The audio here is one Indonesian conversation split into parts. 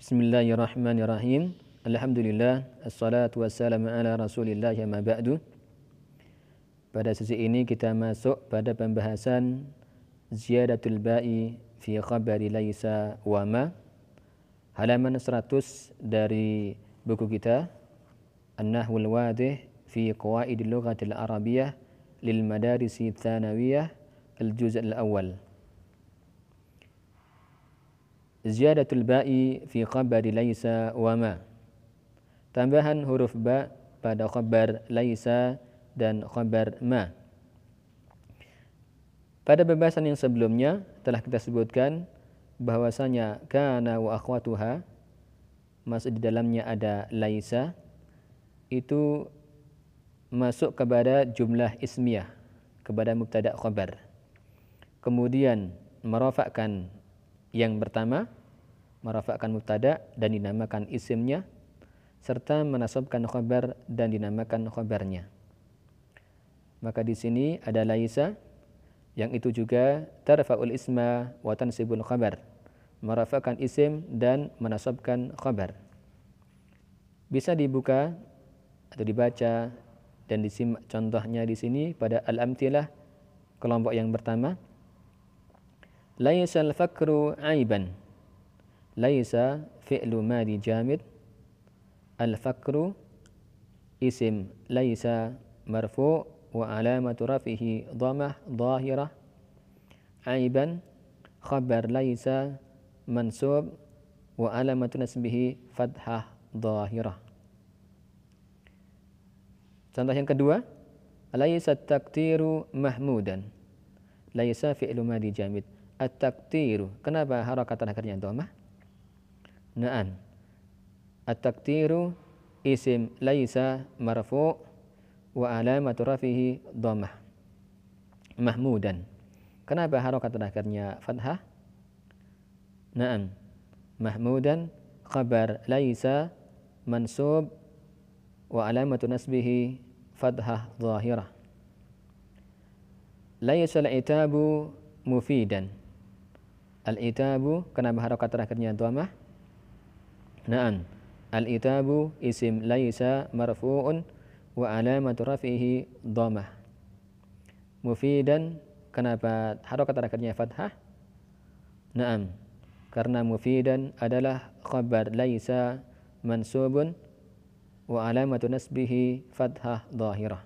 Bismillahirrahmanirrahim. Alhamdulillah, assalatu wassalamu ala rasulillah ma ba'du. Pada sesi ini kita masuk pada pembahasan ziyadatul ba'i fi khabari laisa wa ma. Halaman 100 dari buku kita An-Nahwul Wadih fi Qawaid Lughatil Arabiyyah lil Madarisi Tsanawiyah al-Juz' al-Awwal. Ziyadatul ba'i fi khabari laisa wa ma. Tambahan huruf ba pada khabar laisa dan khabar ma. Pada pembahasan yang sebelumnya telah kita sebutkan bahwasanya kana wa akhwatuha masuk di dalamnya ada laisa itu masuk kepada jumlah ismiyah kepada mubtada khabar. Kemudian merofakkan yang pertama merafakkan mubtada dan dinamakan isimnya serta menasabkan khabar dan dinamakan khabarnya. Maka di sini ada laisa yang itu juga tarfa'ul isma wa tansibul khabar. Merafakkan isim dan menasabkan khabar. Bisa dibuka atau dibaca dan disimak contohnya di sini pada al-amtilah kelompok yang pertama. Laisa al-fakru aiban laisa fi'lu madi jamid al-fakru isim laisa marfu wa alamatu rafihi dhamah dhahirah aiban khabar laisa mansub wa alamatu nasbihi fathah dhahirah Contoh yang kedua, laisa taktiru mahmudan. Laisa fi'lu madi jamid. At-taktiru. Kenapa harakat akhirnya dhammah? Na'an. At-taktiru isim laisa marfu wa alamatu rafihi dhammah. Mahmudan. Kenapa harokat terakhirnya fathah? Naam. Mahmudan khabar laisa mansub wa alamatu nasbihi fathah zahirah. Laisa al-itabu mufidan. Al-itabu kenapa harokat terakhirnya dhammah? Na'an. Al-itabu isim laisa marfu'un wa alamatu rafihi dhamah. Mufidan kenapa harokat terakhirnya fathah? Naam. Karena mufidan adalah khabar laisa mansubun wa alamatu nasbihi fathah dhahirah.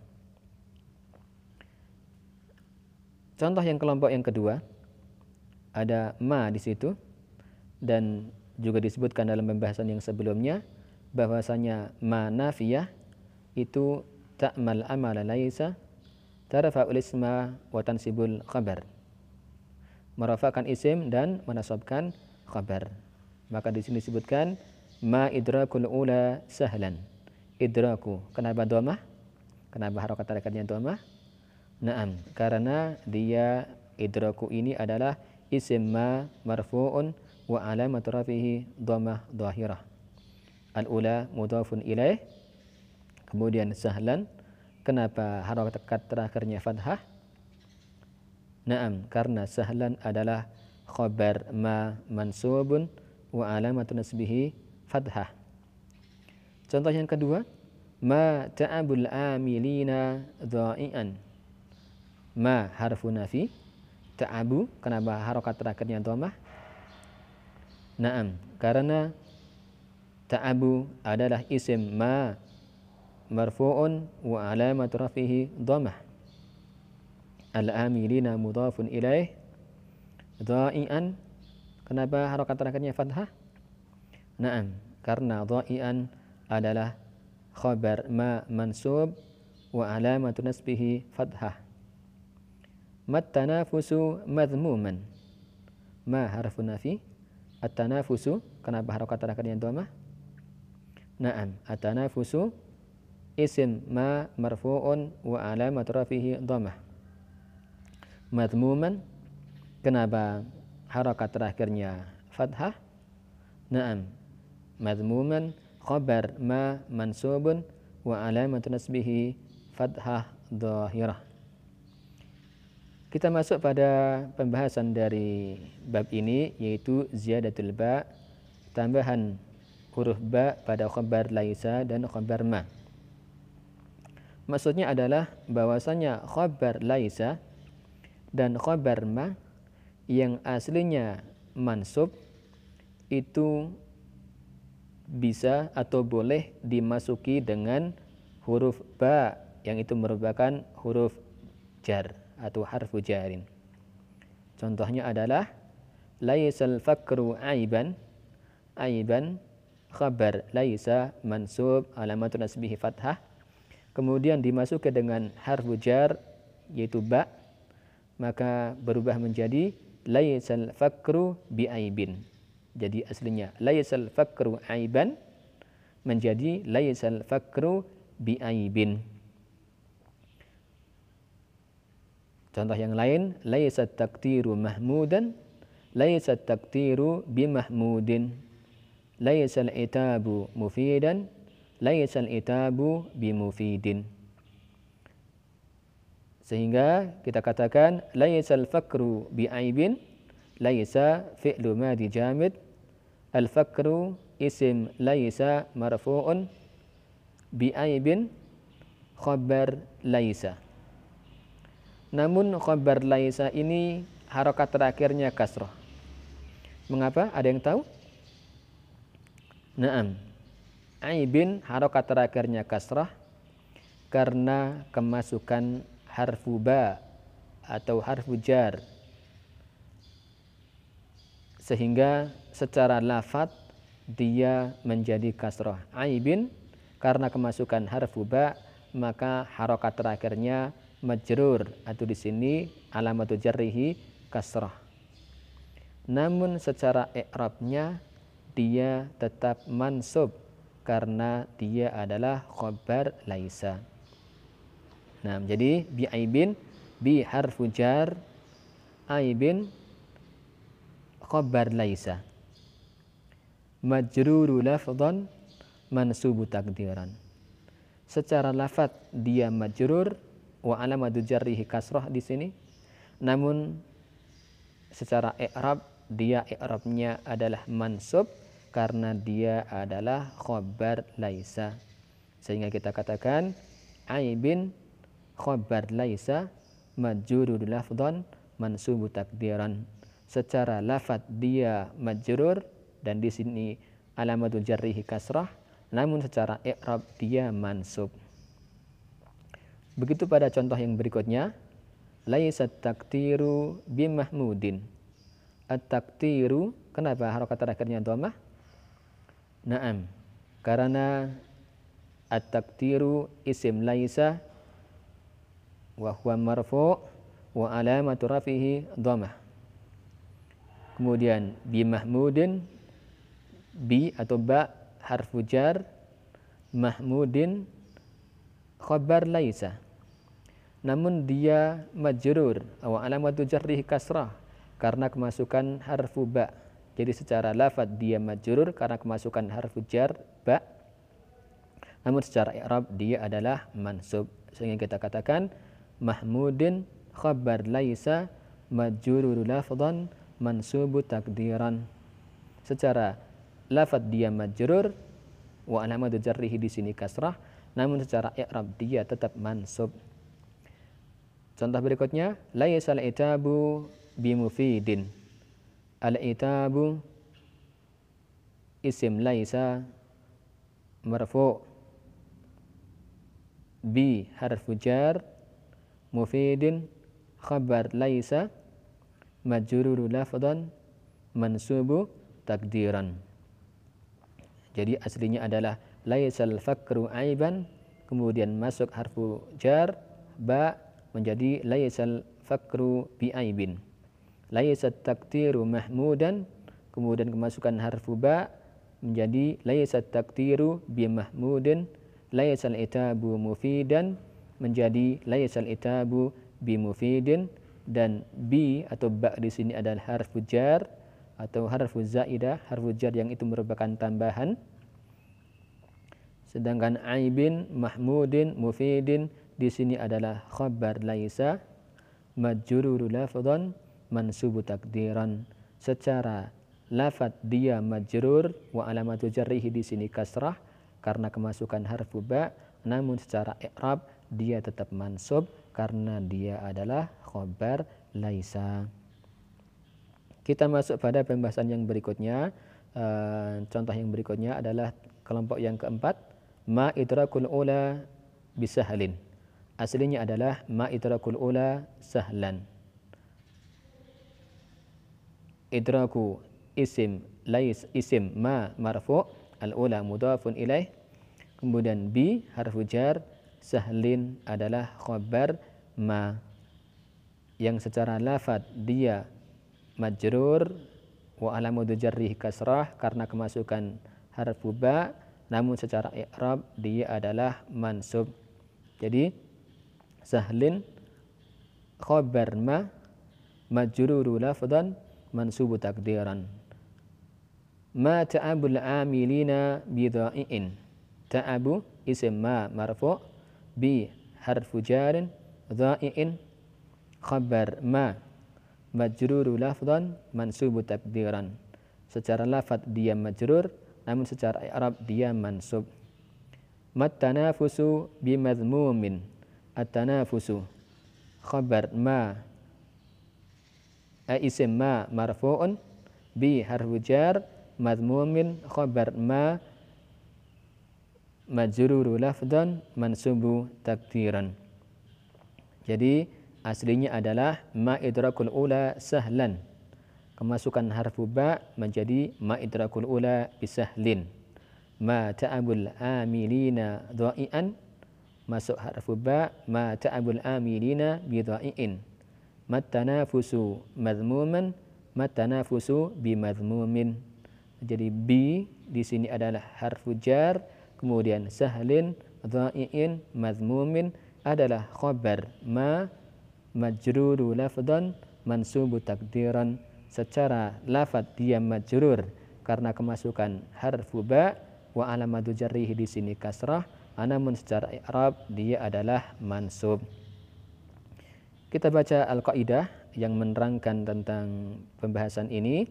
Contoh yang kelompok yang kedua ada ma di situ dan juga disebutkan dalam pembahasan yang sebelumnya bahwasanya manafiyah itu ta'mal amala laisa tarfa'ul isma wa tansibul khabar. Merafakan isim dan menasabkan khabar. Maka di sini disebutkan ma idrakul ula sahlan. Idraku. Kenapa dhamma? Kenapa harokat tarikatnya dhamma? Naam, karena dia idraku ini adalah isim ma marfu'un wa alamat rafihi dhammah dhahirah. Al-ula mudhafun ilaih. Kemudian sahlan. Kenapa harakat terakhirnya fathah? Naam, karena sahlan adalah khabar ma mansubun wa alamatu nasbihi fathah. Contoh yang kedua, ma ta'abul amilina dha'ian. Ma harfu nafi, ta'abu, kenapa harokat terakhirnya dhammah? Naam, karena ta'abu adalah isim ma marfu'un wa alamat rafihi dhammah. Al-amilina mudhafun ilaih dha'ian kenapa harokat terakhirnya fathah? Naam, karena dha'ian adalah khabar ma mansub wa alamatu nasbihi fathah. Mat tanafusu madhmuman. Ma harfu nafi At-tanafusu, kenapa harokat terakhirnya dhamma? Naam, at-tanafusu isim ma marfu'un wa alamat rafihi dhamma. Madmuman, kenapa harokat terakhirnya fathah? Naam, madmuman khabar ma mansubun wa alamat nasbihi fathah dhahirah. Kita masuk pada pembahasan dari bab ini yaitu ziyadatul ba tambahan huruf ba pada khabar laisa dan khabar ma. Maksudnya adalah bahwasanya khabar laisa dan khabar ma yang aslinya mansub itu bisa atau boleh dimasuki dengan huruf ba yang itu merupakan huruf jar atau harfu jarin. Contohnya adalah laisal fakru aiban. Aiban khabar. Laisa mansub. Alamat nasbihi fathah. Kemudian dimasuki dengan harfu jar yaitu ba maka berubah menjadi laisal fakru bi aibin. Jadi aslinya laisal fakru aiban menjadi laisal fakru bi aibin Contoh yang lain, laisa taktiru mahmudan, laisa taktiru bimahmudin. Laisa al-itabu mufidan, laisa al-itabu bimufidin. Sehingga kita katakan laisa al-fakru bi'aibin, laisa fi'lu madi jamid, al-fakru isim laisa marfu'un bi'aibin khabar laisa. Namun khabar laisa ini harokat terakhirnya kasroh. Mengapa? Ada yang tahu? Naam. Aibin harokat terakhirnya kasrah karena kemasukan harfu ba atau harfu jar sehingga secara lafat dia menjadi kasrah aibin karena kemasukan harfu ba maka harokat terakhirnya majrur atau di sini alamat jarrihi kasrah. Namun secara i'rabnya dia tetap mansub karena dia adalah khabar laisa. Nah, jadi bi aibin bi harfu jar aibin khabar laisa. Majruru lafdhan mansubu takdiran. Secara lafat dia majrur wa alamatu jarrihi kasrah di sini. Namun secara i'rab dia i'rabnya adalah mansub karena dia adalah khabar laisa. Sehingga kita katakan aibin khabar laisa majrur lafdhan mansubu takdiran. Secara lafat dia majrur dan di sini alamatul jarrihi kasrah namun secara i'rab dia mansub. Begitu pada contoh yang berikutnya, laisa taktiru bimahmudin. At-taktiru, kenapa harokat terakhirnya dhamma? Naam. Karena at-taktiru isim laisa wa huwa marfu wa alamatu rafihi dhamma. Kemudian bimahmudin bi atau ba harfu jar mahmudin khabar laisa namun dia majrur wa alamatu jarrihi kasrah karena kemasukan harfu ba. Jadi secara lafad dia majrur karena kemasukan harfu jar ba. Namun secara i'rab dia adalah mansub. Sehingga kita katakan mahmudin khabar laisa majrur lafdan mansubu takdiran. Secara lafad dia majrur wa alamatu jarrihi di sini kasrah namun secara i'rab dia tetap mansub. Contoh berikutnya, laisal itabu bimufidin. Al-itabu isim laisa marfu bi harfu jar mufidin khabar laisa majruru lafdan mansubu takdiran. Jadi aslinya adalah laisal fakru aiban kemudian masuk harfu jar ba menjadi laisal fakru bi'aibin. Laisat taktiru mahmudan kemudian kemasukan harfu ba menjadi laisat taktiru bi mahmudin. Laisal itabu mufidan menjadi laisal itabu bi mufidin. Dan bi atau ba di sini adalah harfu jar atau harfu zaidah harfu jar yang itu merupakan tambahan sedangkan aibin mahmudin mufidin di sini adalah khabar laisa majruru lafdhan mansubu takdiran. Secara lafat dia majrur wa alamatu jarrihi di sini kasrah karena kemasukan harfu ba namun secara i'rab dia tetap mansub karena dia adalah khobar laisa. Kita masuk pada pembahasan yang berikutnya. Uh, contoh yang berikutnya adalah kelompok yang keempat ma idrakul ula bisahlin. Aslinya adalah ma idrakul ula sahlan. Idraku isim lais isim ma marfu al ula mudafun ilaih. Kemudian bi harfu jar sahlin adalah khabar ma. Yang secara lafad dia majrur wa alamu jarrih kasrah karena kemasukan harfu ba namun secara i'rab dia adalah mansub. Jadi sahlin khabar ma majruru lafdan mansubu takdiran ma ta'abul amilina bidha'iin. Ta'abu isim ma marfu bi harfu jarin dha'iin. Khabar ma majruru lafdan mansubu takdiran secara lafad dia majrur namun secara i'rab dia mansub. Mat tanafusu bi madhmumin at tanafusu khabar ma. Isim ma marfu'un. Bi harfu jar. Madmumin khabar ma. Majruru lafdan. Mansubu takdiran. Jadi aslinya adalah ma idrakul ula sahlan kemasukan harfu ba menjadi ma idrakul ula bisahlin. Ma ta'abul amilina dha'ian. Masuk harfu ba ma ta'abul amilina bi dha'iin matanafusu madmuman matanafusu bimadmumin jadi bi di sini adalah harfu jar kemudian sahlin dha'iin madmumin adalah khabar ma majruru lafdan mansubu takdiran secara lafad dia majrur karena kemasukan harfu ba wa alamatu jarrihi di sini kasrah namun secara i'rab dia adalah mansub kita baca Al-Qaidah yang menerangkan tentang pembahasan ini.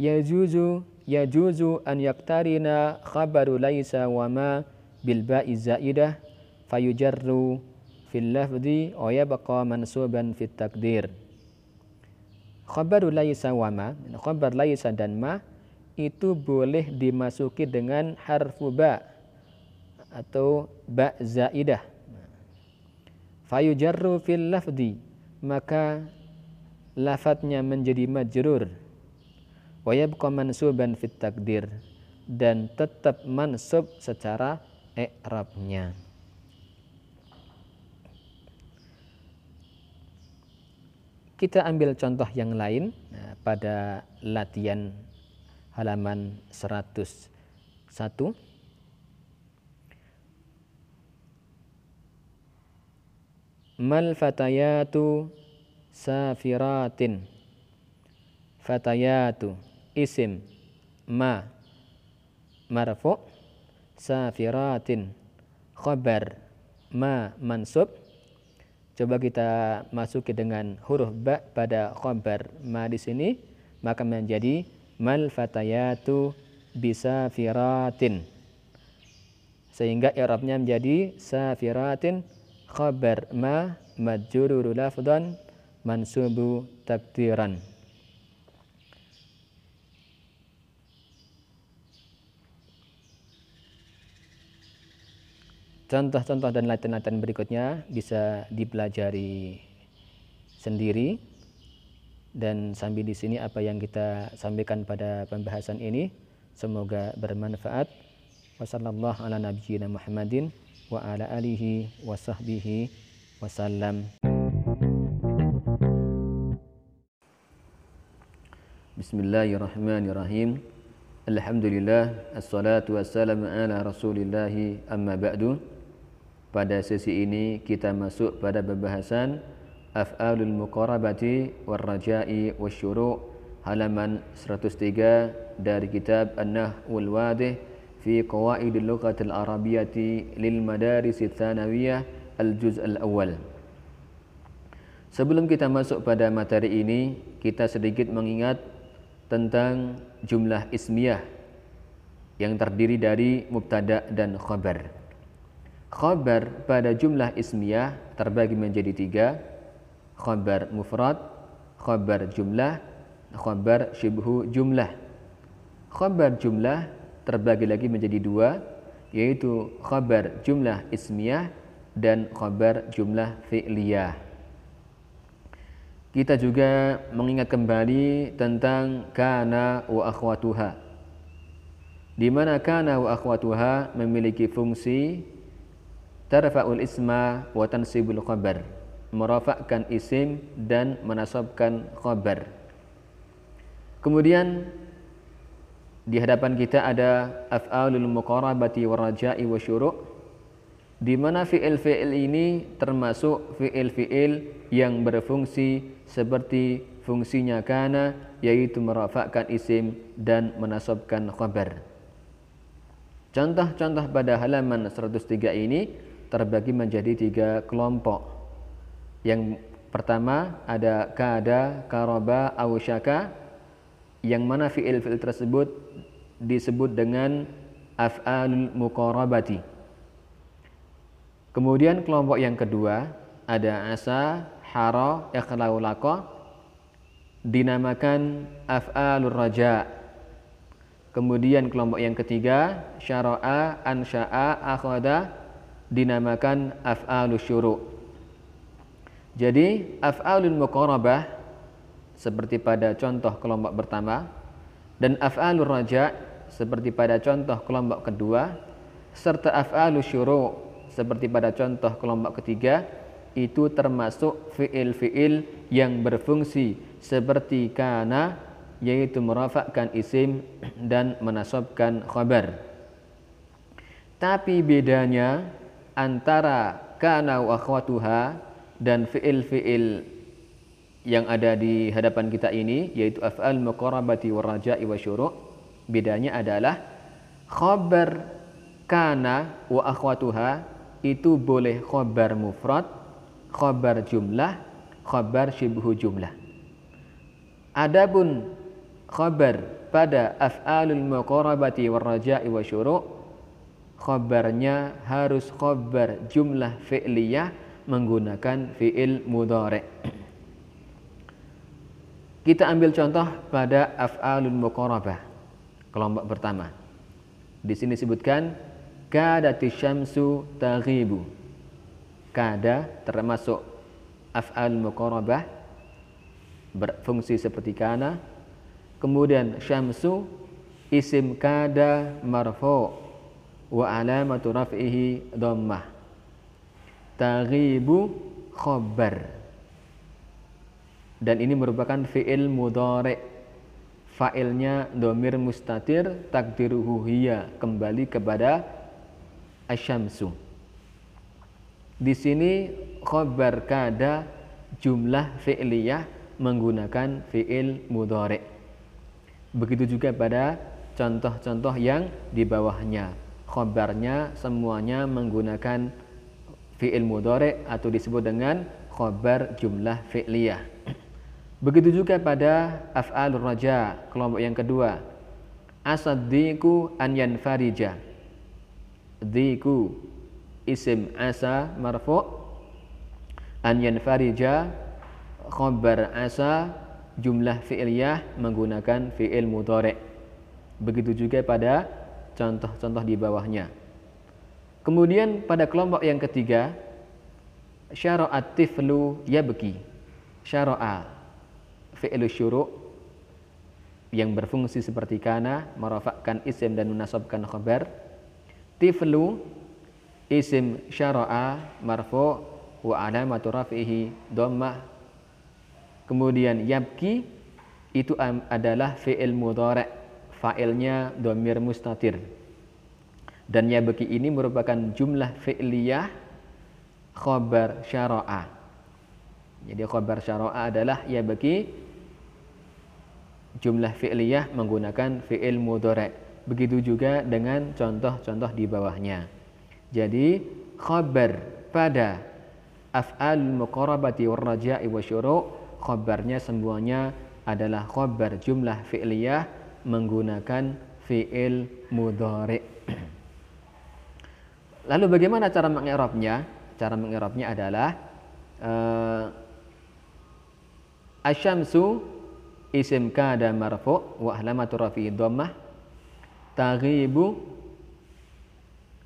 Yajuzu yajuzu an yaktarina khabaru laisa wa ma bil ba'i zaidah fayujarru fil lafzi wa yabqa mansuban fit takdir. Khabaru laisa wa ma, khabar laisa dan ma itu boleh dimasuki dengan harfu ba atau ba zaidah. Fayujarru fil lafdi maka lafadznya menjadi majrur. Wa yabqa mansuban fit takdir dan tetap mansub secara i'rabnya kita ambil contoh yang lain nah, pada latihan halaman 101 mal fatayatu safiratin? Fatayatu isim ma marfu safiratin? Khabar ma mansub coba kita masuki dengan huruf ba pada khabar ma di sini. Maka menjadi mal fatayatu bisafiratin. Sehingga i'rabnya menjadi safiratin. Khabar ma majruru lafdan mansubu takdiran Contoh-contoh dan latihan-latihan berikutnya bisa dipelajari sendiri dan sambil di sini apa yang kita sampaikan pada pembahasan ini semoga bermanfaat. Wassalamualaikum warahmatullahi wabarakatuh wa ala alihi wa sahbihi wasallam. Bismillahirrahmanirrahim. Alhamdulillah assalatu wassalamu ala Rasulillah amma ba'du. Pada sesi ini kita masuk pada pembahasan Af'alul Muqarabati war Raja'i was Syuru' halaman 103 dari kitab An-Nahwul Wadih fi Qawaid Lughah Al-Arabiyyah lil Madaris Tsanawiyah Al-Juz al-Awal. Sebelum kita masuk pada materi ini, kita sedikit mengingat tentang jumlah ismiyah yang terdiri dari mubtada dan khabar. Khabar pada jumlah ismiyah terbagi menjadi tiga, khabar mufrad, khabar jumlah, khabar syibhu jumlah. Khabar jumlah terbagi lagi menjadi dua, yaitu khabar jumlah ismiyah dan khabar jumlah fi'liyah. Kita juga mengingat kembali tentang kana wa akhwatuha. Di mana kana wa akhwatuha memiliki fungsi tarfa'ul isma wa tansibul khabar. Merafakkan isim dan menasabkan khabar. Kemudian di hadapan kita ada af'alul muqarabati wa raja'i wa syuru' di mana fiil-fiil ini termasuk fiil-fiil yang berfungsi seperti fungsinya kana yaitu merafakkan isim dan menasabkan khabar. Contoh-contoh pada halaman 103 ini terbagi menjadi tiga kelompok. Yang pertama ada kada, karoba, awsyaka yang mana fiil-fiil tersebut disebut dengan af'alul muqarabati Kemudian kelompok yang kedua ada asa, hara, ikhlau laqa dinamakan af'alur raja. Kemudian kelompok yang ketiga syara'a, ansya'a, akhada dinamakan af'alus syuru'. Jadi af'alul muqarabah seperti pada contoh kelompok pertama dan af'alur raja seperti pada contoh kelompok kedua serta af'alus syuru' seperti pada contoh kelompok ketiga itu termasuk fiil-fiil yang berfungsi seperti kana yaitu merafakkan isim dan menasabkan khabar. Tapi bedanya antara kana wa akhwatuha dan fiil-fiil yang ada di hadapan kita ini yaitu af'al muqarabati wa raja'i wa bedanya adalah khabar kana wa akhwatuha itu boleh khobar mufrad, khobar jumlah, khobar syibhu jumlah. Adapun khobar pada af'alul muqarabati war raja'i wa khobarnya harus khobar jumlah fi'liyah menggunakan fi'il mudhari'. Kita ambil contoh pada af'alul muqarabah kelompok pertama. Di sini disebutkan kadati syamsu taghibu kada termasuk af'al muqarabah berfungsi seperti kana kemudian syamsu isim kada marfu wa alamatu raf'ihi dhammah taghibu khabar dan ini merupakan fi'il mudhari fa'ilnya domir mustatir takdiruhu hiya kembali kepada asyamsu. Di sini khabar kada jumlah fi'liyah menggunakan fi'il mudhari. Begitu juga pada contoh-contoh yang di bawahnya. Khabarnya semuanya menggunakan fi'il mudhari atau disebut dengan khabar jumlah fi'liyah. Begitu juga pada af'alur raja, kelompok yang kedua. Asaddiku an yanfarija Dhiku isim asa marfu an yanfarija khabar asa jumlah fi'liyah menggunakan fi'il mudhari. Begitu juga pada contoh-contoh di bawahnya. Kemudian pada kelompok yang ketiga syara'at tiflu yabki. Syara'a fi'lu syuru' yang berfungsi seperti kana merafakkan isim dan menasabkan khabar tiflu isim syara'a marfu wa alamatu raf'ihi dhammah kemudian yabki itu adalah fi'il mudhari' fa'ilnya dhamir mustatir. Dan yabki ini merupakan jumlah fi'liyah khabar syara'a. Jadi khabar syara'a adalah yabki jumlah fi'liyah menggunakan fi'il mudhari' Begitu juga dengan contoh-contoh di bawahnya. Jadi khabar pada af'al muqarabati war raja'i wasyuru' khabarnya semuanya adalah khabar jumlah fi'liyah menggunakan fi'il mudhari. Lalu bagaimana cara mengi'rabnya? Cara mengi'rabnya adalah uh, asyamsu isim kada marfu wa alamatu rafi dhammah taghibu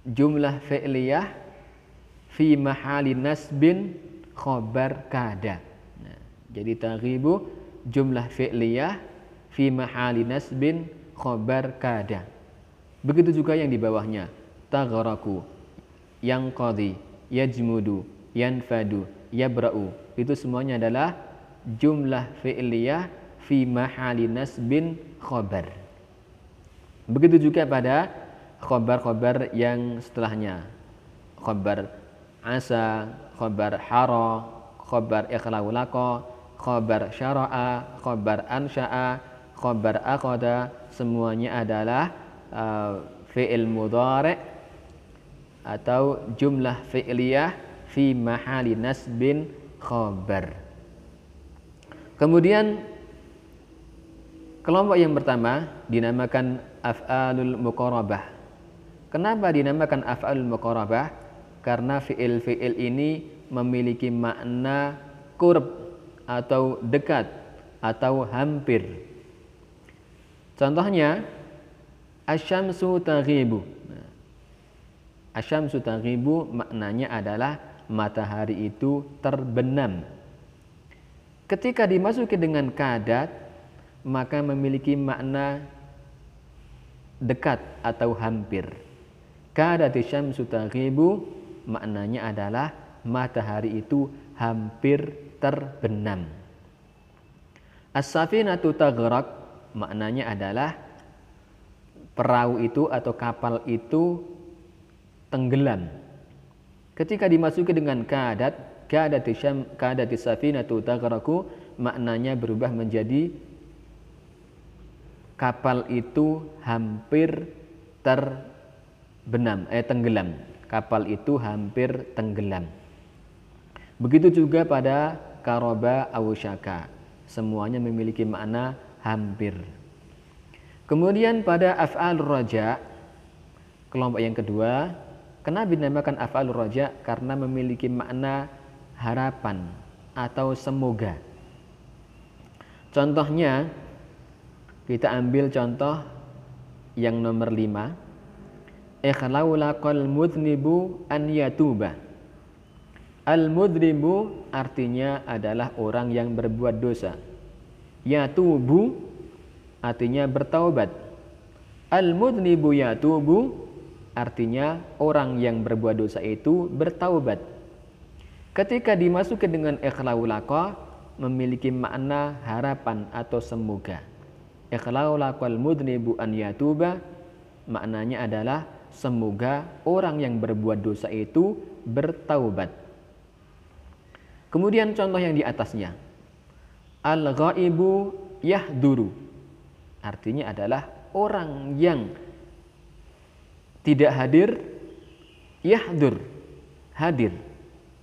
jumlah fi'liyah fi mahali nasbin khobar kada. Nah, jadi taghibu jumlah fi'liyah fi mahali nasbin khobar kada. Begitu juga yang di bawahnya. Tagharaku, yang qadi, yajmudu, yanfadu, yabra'u. Itu semuanya adalah jumlah fi'liyah fi mahali nasbin khobar. Begitu juga pada khobar-khobar yang setelahnya. Khobar asa, khobar hara, khobar ikhlaulako, khobar syara'a, khobar ansya'a, khobar akoda, semuanya adalah uh, fi'il mudhari atau jumlah fi'liyah fi mahali nasbin khobar. Kemudian kelompok yang pertama dinamakan af'alul muqarabah. Kenapa dinamakan af'alul muqarabah? Karena fi'il-fi'il ini memiliki makna kurb atau dekat atau hampir. Contohnya asyamsu taghibu. Nah, asyamsu taghibu maknanya adalah matahari itu terbenam. Ketika dimasuki dengan kadat maka memiliki makna dekat atau hampir. Kadat syamsu taghibu maknanya adalah matahari itu hampir terbenam. As-safinatu taghraq maknanya adalah perahu itu atau kapal itu tenggelam. Ketika dimasuki dengan kadat, kadat syam kadat safinatu taghraqu maknanya berubah menjadi kapal itu hampir terbenam eh tenggelam. Kapal itu hampir tenggelam. Begitu juga pada karoba awusyaka. Semuanya memiliki makna hampir. Kemudian pada af'al raja, kelompok yang kedua, kenapa dinamakan af'al raja? Karena memiliki makna harapan atau semoga. Contohnya, kita ambil contoh yang nomor lima. Ikhlaulaqal mudnibu an yatuba. Al-mudribu artinya adalah orang yang berbuat dosa. Yatubu artinya bertaubat. Al-mudnibu yatubu artinya orang yang berbuat dosa itu bertaubat. Ketika dimasuki dengan ikhlaulaqa memiliki makna harapan atau semoga. Ikhlaulaqal mudnibu an yatuba maknanya adalah semoga orang yang berbuat dosa itu bertaubat. Kemudian contoh yang di atasnya. Al-ghaibu yahduru. Artinya adalah orang yang tidak hadir yahdur. Hadir.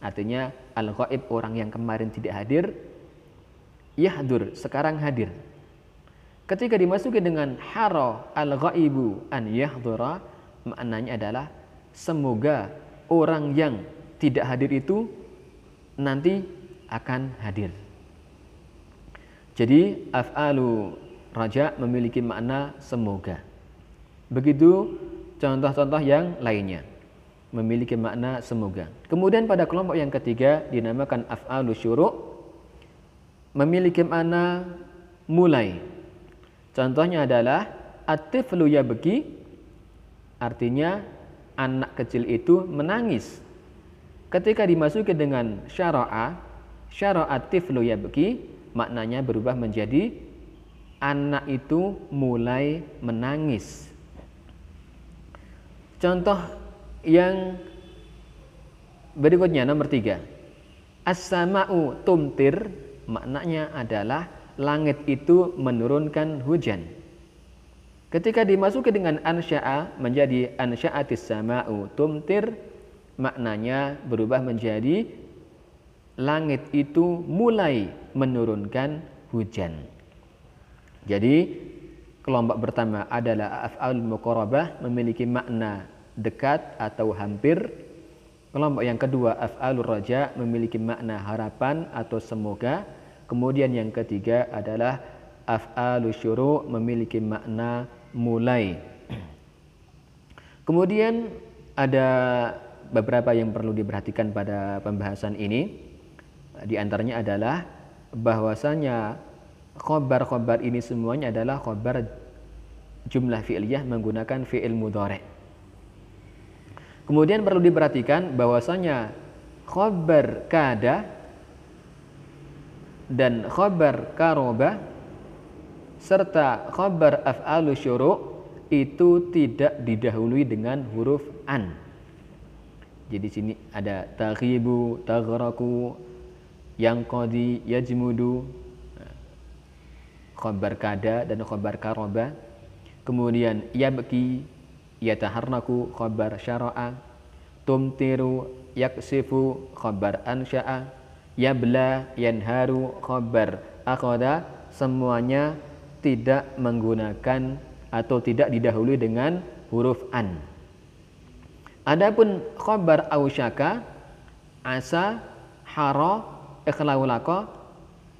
Artinya al-ghaib orang yang kemarin tidak hadir yahdur, sekarang hadir. Ketika dimasuki dengan haro al-ghaibu an yahdura, maknanya adalah semoga orang yang tidak hadir itu nanti akan hadir. Jadi af'alu raja memiliki makna semoga. Begitu contoh-contoh yang lainnya memiliki makna semoga. Kemudian pada kelompok yang ketiga dinamakan af'alu syuru' memiliki makna mulai. Contohnya adalah atiflu yabki artinya anak kecil itu menangis Ketika dimasuki dengan syara'a, syara'a tiflu yabki, maknanya berubah menjadi anak itu mulai menangis. Contoh yang berikutnya nomor tiga. As-sama'u tumtir maknanya adalah langit itu menurunkan hujan. Ketika dimasuki dengan ansya'a menjadi ansya'atis sama'u tumtir maknanya berubah menjadi langit itu mulai menurunkan hujan. Jadi kelompok pertama adalah af'al muqarabah memiliki makna dekat atau hampir. Kelompok yang kedua af'alur raja memiliki makna harapan atau semoga. Kemudian yang ketiga adalah af'alus syuru memiliki makna mulai. Kemudian ada beberapa yang perlu diperhatikan pada pembahasan ini. Di antaranya adalah bahwasanya khobar-khobar ini semuanya adalah khobar jumlah fi'liyah menggunakan fi'il mudhari. Kemudian perlu diperhatikan bahwasanya khobar kada dan khobar karoba serta khobar af'alu syuru' itu tidak didahului dengan huruf an. Jadi sini ada taghibu, taghraku, yang qadi yajmudu khabar kada dan khabar karoba. Kemudian yabki yataharnaku khabar syara'a. Tumtiru yaksifu khabar ansya'a. Yabla yanharu khabar akoda semuanya tidak menggunakan atau tidak didahului dengan huruf an. Adapun khabar ausyaka asa hara ikhlaulako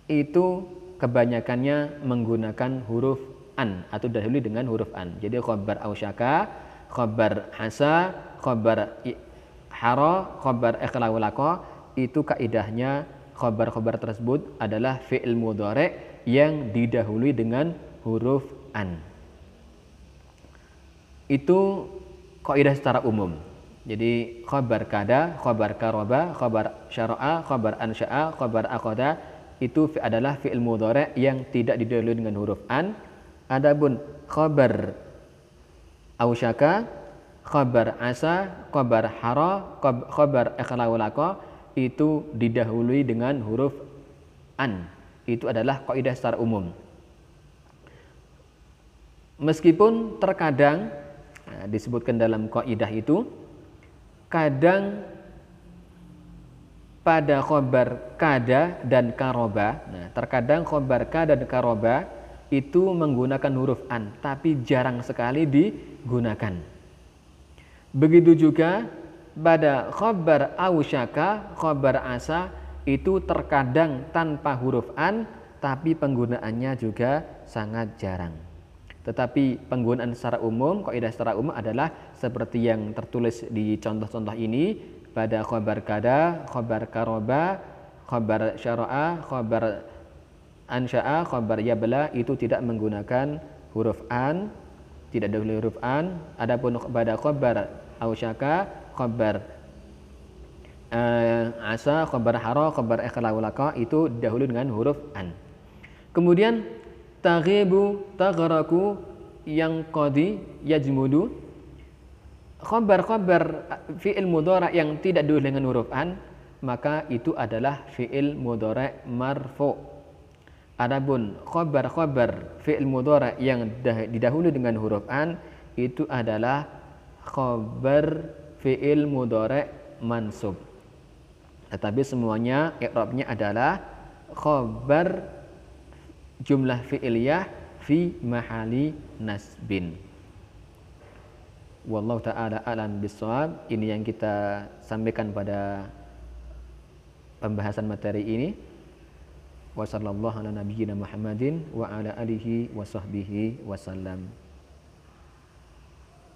itu kebanyakannya menggunakan huruf an atau dahulu dengan huruf an. Jadi khabar ausyaka, khabar hasa, khabar hara, khabar ikhlaulako itu kaidahnya khabar-khabar tersebut adalah fi'il mudhari yang didahului dengan huruf an. Itu kaidah secara umum. Jadi khabar kada, khabar karoba, khabar syara'a, khabar ansya'a, khabar akoda itu adalah fi'il mudhari yang tidak didahului dengan huruf an. Adapun khabar ausyaka, khabar asa, khabar hara, khabar ikhlaulaka itu didahului dengan huruf an. Itu adalah kaidah secara umum. Meskipun terkadang nah, disebutkan dalam kaidah itu kadang pada khobar kada dan karoba. Nah, terkadang khobar kada dan karoba itu menggunakan huruf an, tapi jarang sekali digunakan. Begitu juga pada khobar ausyaka, khobar asa itu terkadang tanpa huruf an, tapi penggunaannya juga sangat jarang. Tetapi penggunaan secara umum, kaidah secara umum adalah seperti yang tertulis di contoh-contoh ini pada khabar kada, khabar karoba, khabar syara'a, khabar ansya'a, khabar yabla itu tidak menggunakan huruf an, tidak ada huruf an. Adapun pada khabar ausyaka, khabar uh, asa, khabar hara, khabar ikhlaulaka itu dahulu dengan huruf an. Kemudian taghibu taghraku yang qadi yajmudu khabar-khabar fi'il mudhara yang tidak dulu dengan huruf an maka itu adalah fi'il mudhara marfu. Adapun khabar-khabar fi'il mudhara yang didahului dengan huruf an itu adalah khabar fi'il mudhara mansub. Tetapi semuanya i'rabnya adalah khabar jumlah fi'liyah fi mahali nasbin. Wallahu taala alam bisawab. Ini yang kita sampaikan pada pembahasan materi ini. Wa sallallahu ala nabiyyina Muhammadin wa ala alihi wa sahbihi wasallam.